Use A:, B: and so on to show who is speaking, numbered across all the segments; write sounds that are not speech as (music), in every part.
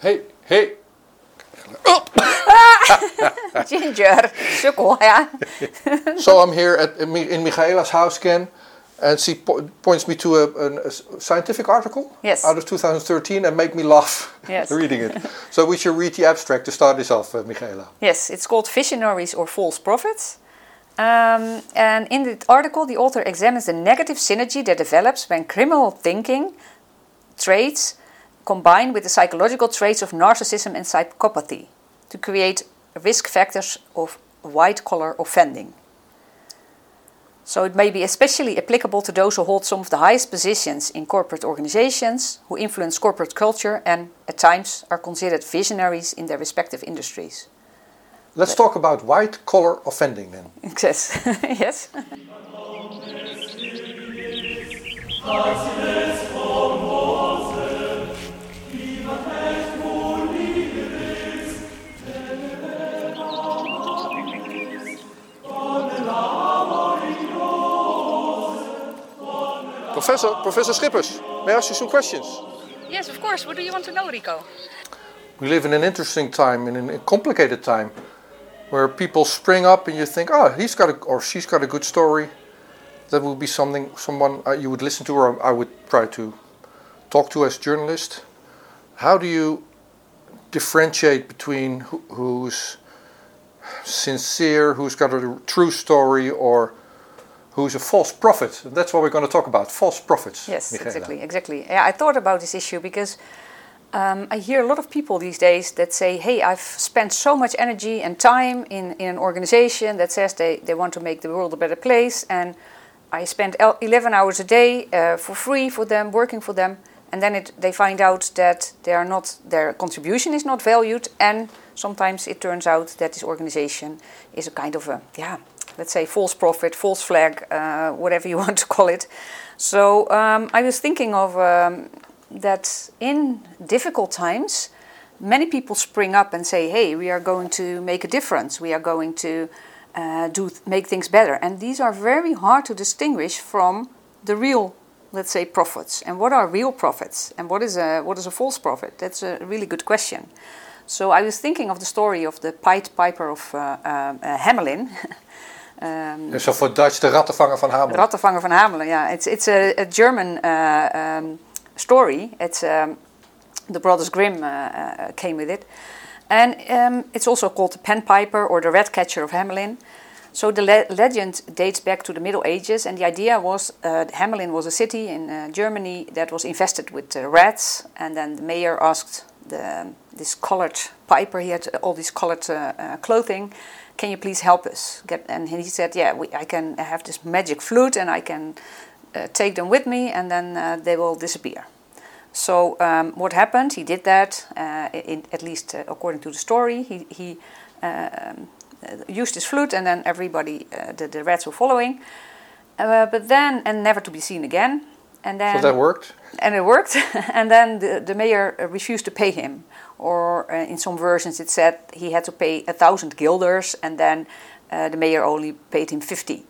A: Hey, hey. (coughs)
B: Ginger, sukkel, ja. (laughs)
A: so I'm here at in Michaela's house again, and she po- points me to a, a scientific article
B: Yes.
A: out of 2013 and make me laugh (laughs)
B: Yes.
A: reading it. so we should read the abstract to start this off, uh, Michaela.
B: Yes, it's called Visionaries or False Prophets. Um, and in the article, the author examines the negative synergy that develops when criminal thinking traits combine with the psychological traits of narcissism and psychopathy to create risk factors of white collar offending. So it may be especially applicable to those who hold some of the highest positions in corporate organizations, who influence corporate culture, and at times are considered visionaries in their respective industries.
A: Let's talk about white collar offending then. (laughs) (laughs)
B: Yes. yes.
A: Professor, Professor Schippers, may I ask you some questions?
B: Yes, of course. What do you want to know, Rico?
A: We live in an interesting time, in a complicated time, where people spring up and you think, oh, he's got a, or she's got a good story. That would be something, someone uh, you would listen to, or I would try to talk to as journalist. How do you differentiate between who, who's sincere, who's got a true story, or who's a false prophet? That's what we're going to talk about: false prophets.
B: Yes,
A: Michaela.
B: exactly, exactly. Yeah, I thought about this issue because um, I hear a lot of people these days that say, "Hey, I've spent so much energy and time in, in an organization that says they, they want to make the world a better place, and I spent 11 hours a day uh, for free for them, working for them, and then it, they find out that they are not their contribution is not valued, and sometimes it turns out that this organization is a kind of a yeah, let's say false prophet, false flag, uh, whatever you (laughs) want to call it. So um, I was thinking of um, that in difficult times, many people spring up and say, "Hey, we are going to make a difference. We are going to uh, do make things better." And these are very hard to distinguish from the real, let's say, prophets. And what are real prophets? And what is a what is a false prophet? That's a really good question. So I was thinking of the story of the Pied Piper of uh, uh, uh, Hamelin. (laughs) um,
A: Ja, Zo voor Dutch de rattenvanger van Hamel.
B: Rattenvanger van Hamelen, yeah. It's, it's a, a German uh, um, story. It's um, the Brothers Grimm uh, came with it. And um, it's also called the Pen Piper or the Rat Catcher of Hamelin. So the le- legend dates back to the Middle Ages, and the idea was uh, Hamelin was a city in uh, Germany that was infested with rats, and then the mayor asked the, this colored piper, he had all this colored uh, uh, clothing, can you please help us? Get, and he said, yeah, we, I can have this magic flute, and I can uh, take them with me, and then uh, they will disappear. So um, what happened? He did that, uh, in, at least uh, according to the story. He, he um, uh, used his flute, and then everybody, uh, the, the rats were following. But then, and never to be seen again. And then,
A: So that worked.
B: and it worked. (laughs) and then the, the mayor uh, refused to pay him, or uh, in some versions it said he had to pay a thousand guilders, and then uh, the mayor only paid him fifty.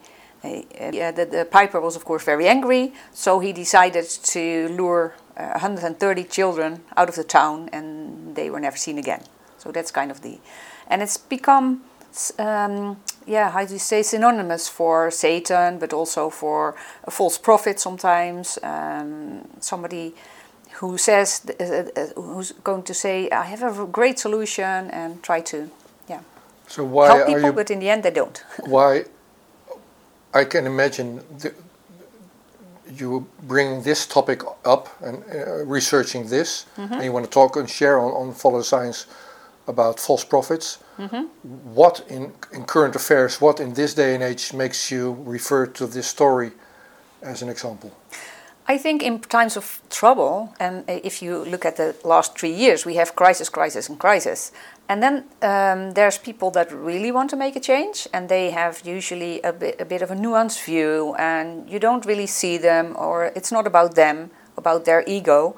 B: Uh, yeah, the, the piper was of course very angry, so he decided to lure uh, 130 children out of the town, and they were never seen again. So that's kind of the, and it's become, um, yeah, how do you say, synonymous for Satan, but also for a false prophet sometimes. Um, somebody who says, uh, uh, who's going to say, I have a great solution, and try to, yeah,
A: So why
B: help
A: are
B: people,
A: you?
B: but in the end they don't. (laughs)
A: why I can imagine the, you bring this topic up and uh, researching this, and you want to talk and share on, on Follow Science about false prophets. What in, in current affairs, what in this day and age makes you refer to this story as an example?
B: I think in times of trouble, and if you look at the last three years, we have crisis, crisis, and crisis. And then um, there's people that really want to make a change, and they have usually a bit, a bit of a nuanced view, and you don't really see them, or it's not about them, about their ego.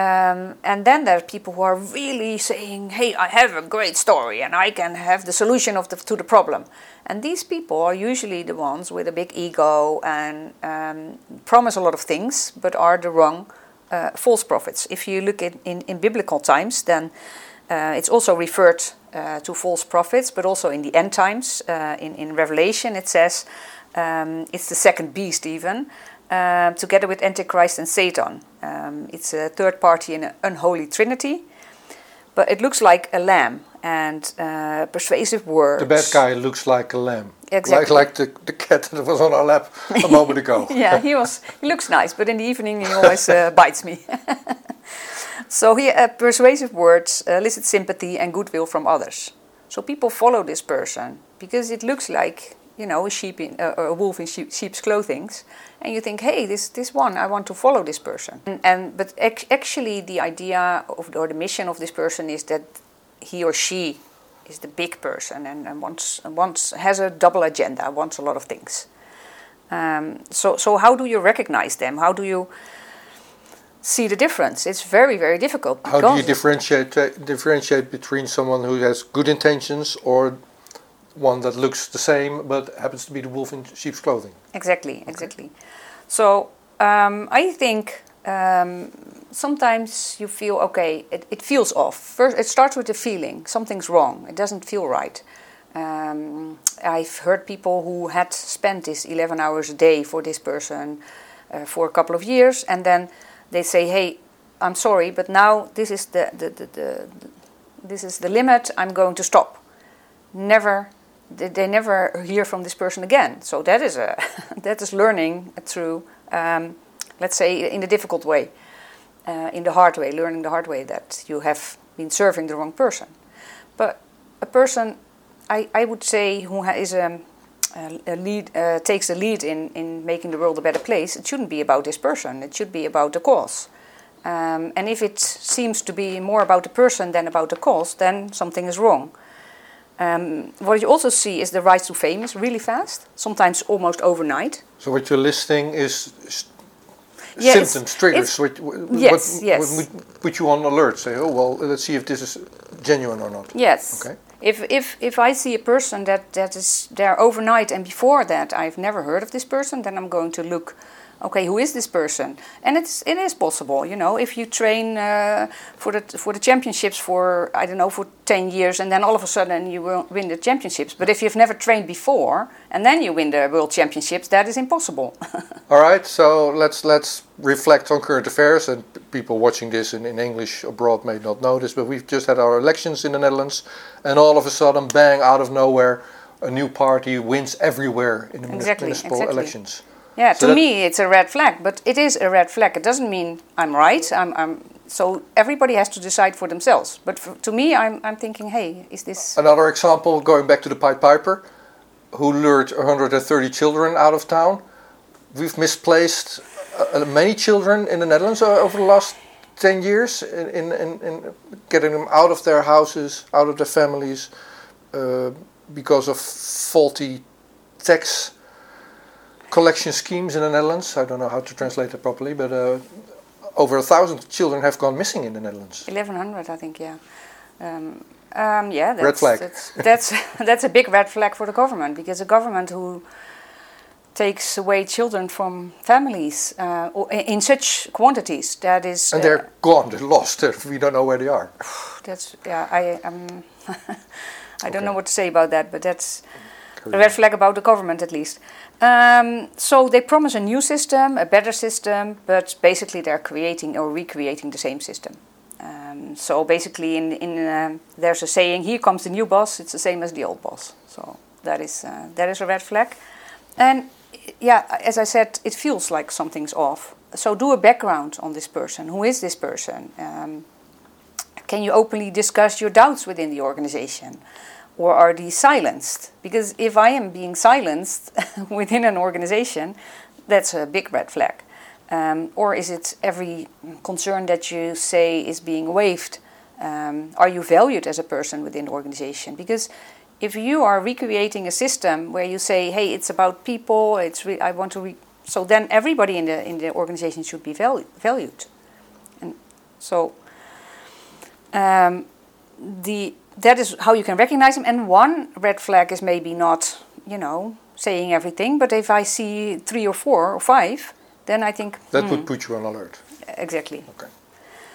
B: Um, and then there are people who are really saying, "Hey, I have a great story, and I can have the solution of the, to the problem." And these people are usually the ones with a big ego and um, promise a lot of things, but are the wrong uh, false prophets. If you look in, in, in biblical times, then uh, it's also referred uh, to false prophets, but also in the end times. Uh, in, in Revelation, it says um, it's the second beast, even, uh, together with Antichrist and Satan. Um, it's a third party in an unholy trinity, but it looks like a lamb and uh, persuasive words.
A: The bad guy looks like a lamb.
B: Exactly.
A: Like, like the, the cat that was on our lap a moment ago. (laughs)
B: yeah, he was. He looks nice, but in the evening he always uh, (laughs) bites me. (laughs) so he uh, persuasive words elicit sympathy and goodwill from others. So people follow this person because it looks like you know a sheep in uh, a wolf in sheep, sheep's clothing, and you think, hey, this this one, I want to follow this person. And, and but ac- actually, the idea of or the mission of this person is that he or she is the big person and, and wants, wants has a double agenda, wants a lot of things. Um, so, so how do you recognize them? How do you see the difference? It's very, very difficult.
A: How do you differentiate uh, differentiate between someone who has good intentions or one that looks the same but happens to be the wolf in sheep's clothing?
B: Exactly, exactly. So um, I think um, sometimes you feel okay it, it feels off. First it starts with a feeling. Something's wrong. It doesn't feel right. Um, i've heard people who had spent this 11 hours a day for this person uh, for a couple of years and then they say hey i'm sorry but now this is the, the, the, the this is the limit. I'm going to stop. Never they never hear from this person again so that is a (laughs) that is learning through um, let's say, in a difficult way, uh, in the hard way, learning the hard way that you have been serving the wrong person. But a person, I, I would say, who is a, a lead, uh, takes the lead in, in making the world a better place, it shouldn't be about this person, it should be about the cause. Um, and if it seems to be more about the person than about the cause, then something is wrong. Um, what you also see is the rise to fame is really fast, sometimes almost overnight.
A: So what you're listing is yeah, symptoms, triggers, which,
B: yes,
A: what,
B: yes.
A: would put you on alert. Say, oh well, let's see if this is genuine or not.
B: Yes.
A: Okay.
B: If if if I see a person that that is there overnight and before that I've never heard of this person, then I'm going to look okay, who is this person? And it's it is possible, you know, if you train uh, for the for the championships for I don't know for ten years, and then all of a sudden you will win the championships. But if you've never trained before and then you win the world championships, that is impossible. (laughs)
A: all right, so let's let's reflect on current affairs, and people watching this in, in English abroad may not know this, but we've just had our elections in the Netherlands, and all of a sudden, bang, out of nowhere. A new party wins everywhere in the
B: exactly,
A: municipal
B: exactly.
A: elections.
B: Yeah, so to me it's a red flag, but it is a red flag. It doesn't mean I'm right. I'm, I'm so everybody has to decide for themselves. But for, to me, I'm, I'm thinking, hey, is this
A: another example? Going back to the Pied Piper, who lured 130 children out of town. We've misplaced uh, many children in the Netherlands uh, over the last 10 years in, in, in, in, getting them out of their houses, out of their families, uh, because of faulty tax collection schemes in the Netherlands. I don't know how to translate it properly, but uh, over a thousand children have gone missing in the Netherlands.
B: 1,100, I think, yeah. Um, um, yeah, that's,
A: red flag.
B: That's, that's, (laughs) that's a big red flag for the government because a government who takes away children from families uh, in such quantities that is.
A: And they're uh, gone. They're lost. We don't know where they are. (sighs)
B: That's yeah. I um, (laughs) I don't okay. know what to say about that, but that's a red flag about the government at least. Um, so they promise a new system, a better system, but basically they're creating or recreating the same system. Um, so basically, in, in uh, there's a saying: "Here comes the new boss. It's the same as the old boss." So that is uh, that is a red flag. And yeah, as I said, it feels like something's off. So do a background on this person. Who is this person? Um, can you openly discuss your doubts within the organization? or are these silenced? Because if I am being silenced (laughs) within an organization, that's a big red flag. Um, or is it every concern that you say is being waived? Um, are you valued as a person within the organization? Because if you are recreating a system where you say, "Hey, it's about people," it's re- I want to, re-, so then everybody in the in the organization should be valu- valued, and so um, the that is how you can recognize them. And one red flag is maybe not, you know, saying everything, but if I see three or four or five, then I think
A: that
B: hmm,
A: would put you on alert.
B: exactly.
A: Okay.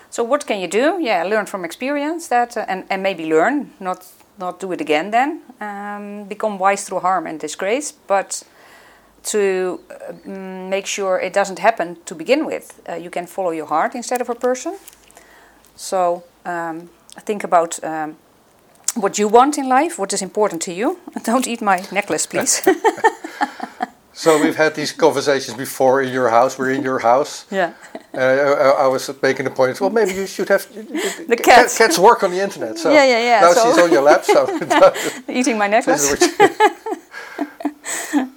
B: So what can you do? Yeah, learn from experience that, uh, and and maybe learn, not not do it again. Then um, become wise through harm and disgrace, but to uh, make sure it doesn't happen to begin with, uh, you can follow your heart instead of a person. So um, think about um, what you want in life, what is important to you. (laughs) Don't eat my necklace, please. (laughs) (laughs)
A: So we've had these conversations before in your house. We're in your house.
B: yeah.
A: Uh, I, I was making the point. Well, maybe you should have
B: The cats.
A: Cats work on the internet. So
B: Yeah, yeah, yeah,
A: Now
B: so-
A: she's on your lap. So
B: Eating my necklace,
A: is what you-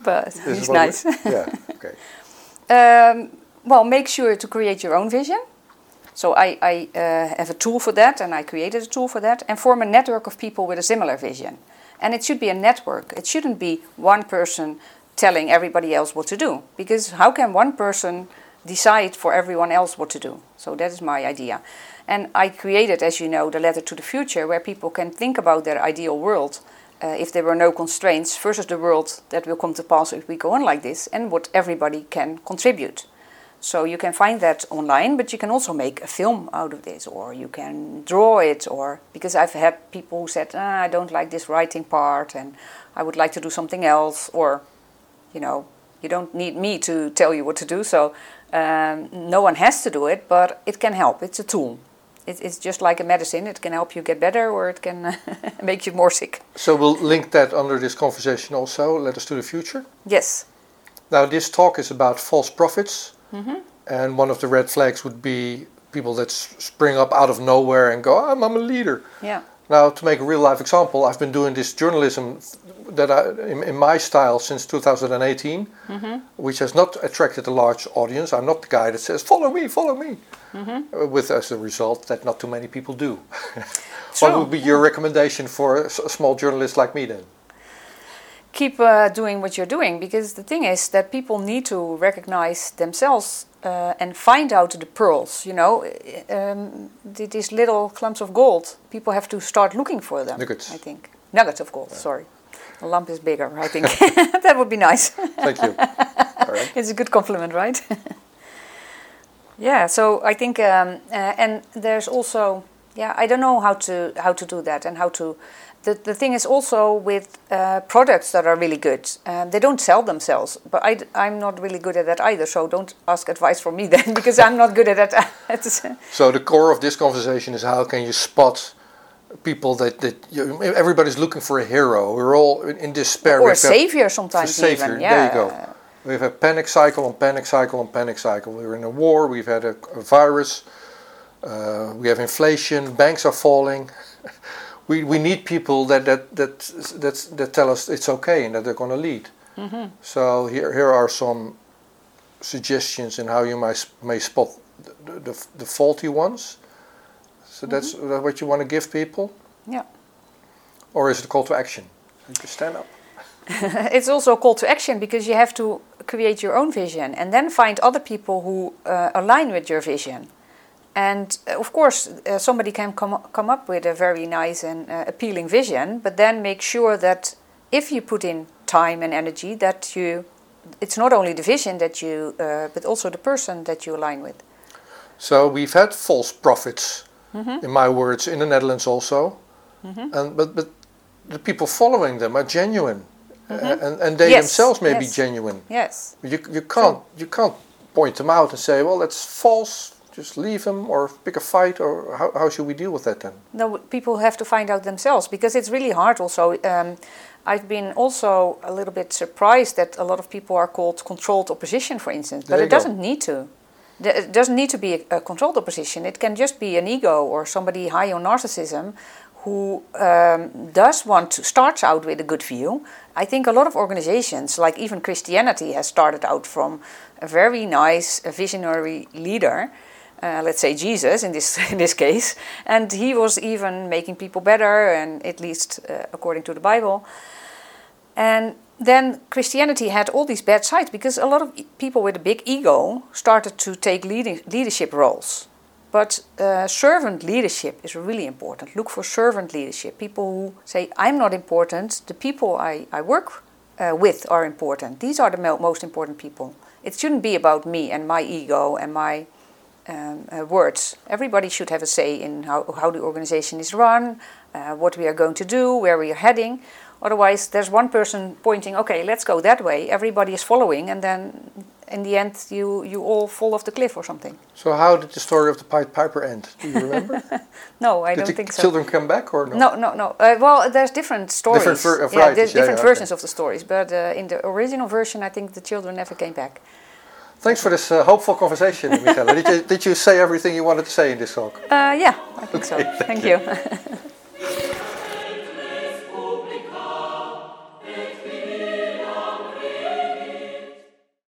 B: but
A: this
B: he's
A: what we-
B: nice.
A: yeah. Okay.
B: Um, well, make sure to create your own vision. So I, I uh, have a tool for that, and I created a tool for that, and form a network of people with a similar vision. And it should be a network. It shouldn't be one person telling everybody else what to do, because how can one person decide for everyone else what to do? So that is my idea. And I created, as you know, the letter to the future, where people can think about their ideal world uh, if there were no constraints versus the world that will come to pass if we go on like this, and what everybody can contribute. So you can find that online, but you can also make a film out of this, or you can draw it, or because I've had people who said, ah, I don't like this writing part, and I would like to do something else, or you know, you don't need me to tell you what to do. So um, no one has to do it, but it can help. It's a tool. It, it's just like a medicine. It can help you get better, or it can (laughs) make you more sick.
A: So we'll link that under this conversation also. Letter to the future.
B: Yes.
A: Now this talk is about false prophets,
B: Mm-hmm.
A: and one of the red flags would be people that s- spring up out of nowhere and go, "I'm, I'm a leader."
B: Yeah.
A: Now, to make a real life example, I've been doing this journalism that I, in, in my style since 2018,
B: Mm-hmm.
A: which has not attracted a large audience. I'm not the guy that says, "Follow me, follow me,"
B: Mm-hmm.
A: uh, with as a result that not too many people do. (laughs) what would be your recommendation for a, s- a small journalist like me then?
B: Keep uh, doing what you're doing because the thing is that people need to recognize themselves uh, and find out the pearls you know? Um, these little clumps of gold people have to start looking for them
A: Nuggets.
B: i think. Nuggets of gold sorry. A lump is bigger i think. (laughs) That would be nice.
A: Thank you. (laughs) Right.
B: it's a good compliment right? (laughs) Yeah so i think um, uh, and there's also yeah i don't know how to how to do that and how to the, the thing is also with uh, products that are really good um, they don't sell themselves but I, i'm not really good at that either so don't ask advice from me (laughs) then because i'm not good at that (laughs)
A: So the core of this conversation is how can you spot people that, that you, everybody's looking for a hero. We're all in, despair.
B: or a savior sometimes
A: savior,
B: even
A: there
B: yeah
A: you go. We've had panic cycle and panic cycle and panic cycle. We're in a war. We've had a, a virus. Uh, we have inflation. Banks are falling. (laughs) we, we need people that that that that that tell us it's okay and that they're going to lead.
B: Mm-hmm.
A: So here here are some suggestions in how you might may spot the, the, the faulty ones. So that's that what you want to give people,
B: yeah
A: or is it a call to action? You stand up. (laughs)
B: it's also a call to action because you have to create your own vision and then find other people who uh, align with your vision. And uh, of course, uh, somebody can come, come up with a very nice and uh, appealing vision, but then make sure that if you put in time and energy, that you, it's not only the vision that you, uh, but also the person that you align with.
A: So we've had false prophets, in my words, in the Netherlands also, and but but the people following them are genuine, uh, and and they
B: Yes,
A: themselves may be
B: yes.
A: genuine.
B: Yes.
A: You you can't you can't point them out and say, well, that's false. Just leave them or pick a fight, or how how should we deal with that then?
B: No, people have to find out themselves because it's really hard. Also, um, I've been also a little bit surprised that a lot of people are called controlled opposition, for instance, but it
A: go.
B: doesn't need to. It doesn't need to be a, a controlled opposition. It can just be an ego or somebody high on narcissism who um, does want to starts out with a good view. I think a lot of organizations, like even Christianity, has started out from a very nice, a visionary leader uh, let's say Jesus in this (laughs) in this case, and he was even making people better, and at least uh, according to the Bible. And then Christianity had all these bad sides because a lot of people with a big ego started to take leading, leadership roles. But uh, servant leadership is really important. Look for servant leadership. People who say, I'm not important, the people I, I work uh, with are important. These are the mo- most important people. It shouldn't be about me and my ego and my um, uh, words. Everybody should have a say in how, how the organization is run, uh, what we are going to do, where we are heading. Otherwise, there's one person pointing, okay, let's go that way. Everybody is following, and then in the end, you, you all fall off the cliff or something.
A: So, how did the story of the Pied Piper end? Do you remember? (laughs)
B: no, I
A: did
B: don't think so.
A: the
B: so.
A: children come back or no?
B: No, no, no. Uh, well, there's different stories.
A: Different ver-
B: yeah,
A: varieties, yeah,
B: different
A: yeah, okay.
B: versions of the stories. But uh, in the original version, I think the children never came back.
A: Thanks for this uh, hopeful conversation, Michaela. did, you, did you say everything you wanted to say in this talk?
B: Uh, yeah, I think so.
A: thank
B: Thank
A: you.
B: you. (laughs)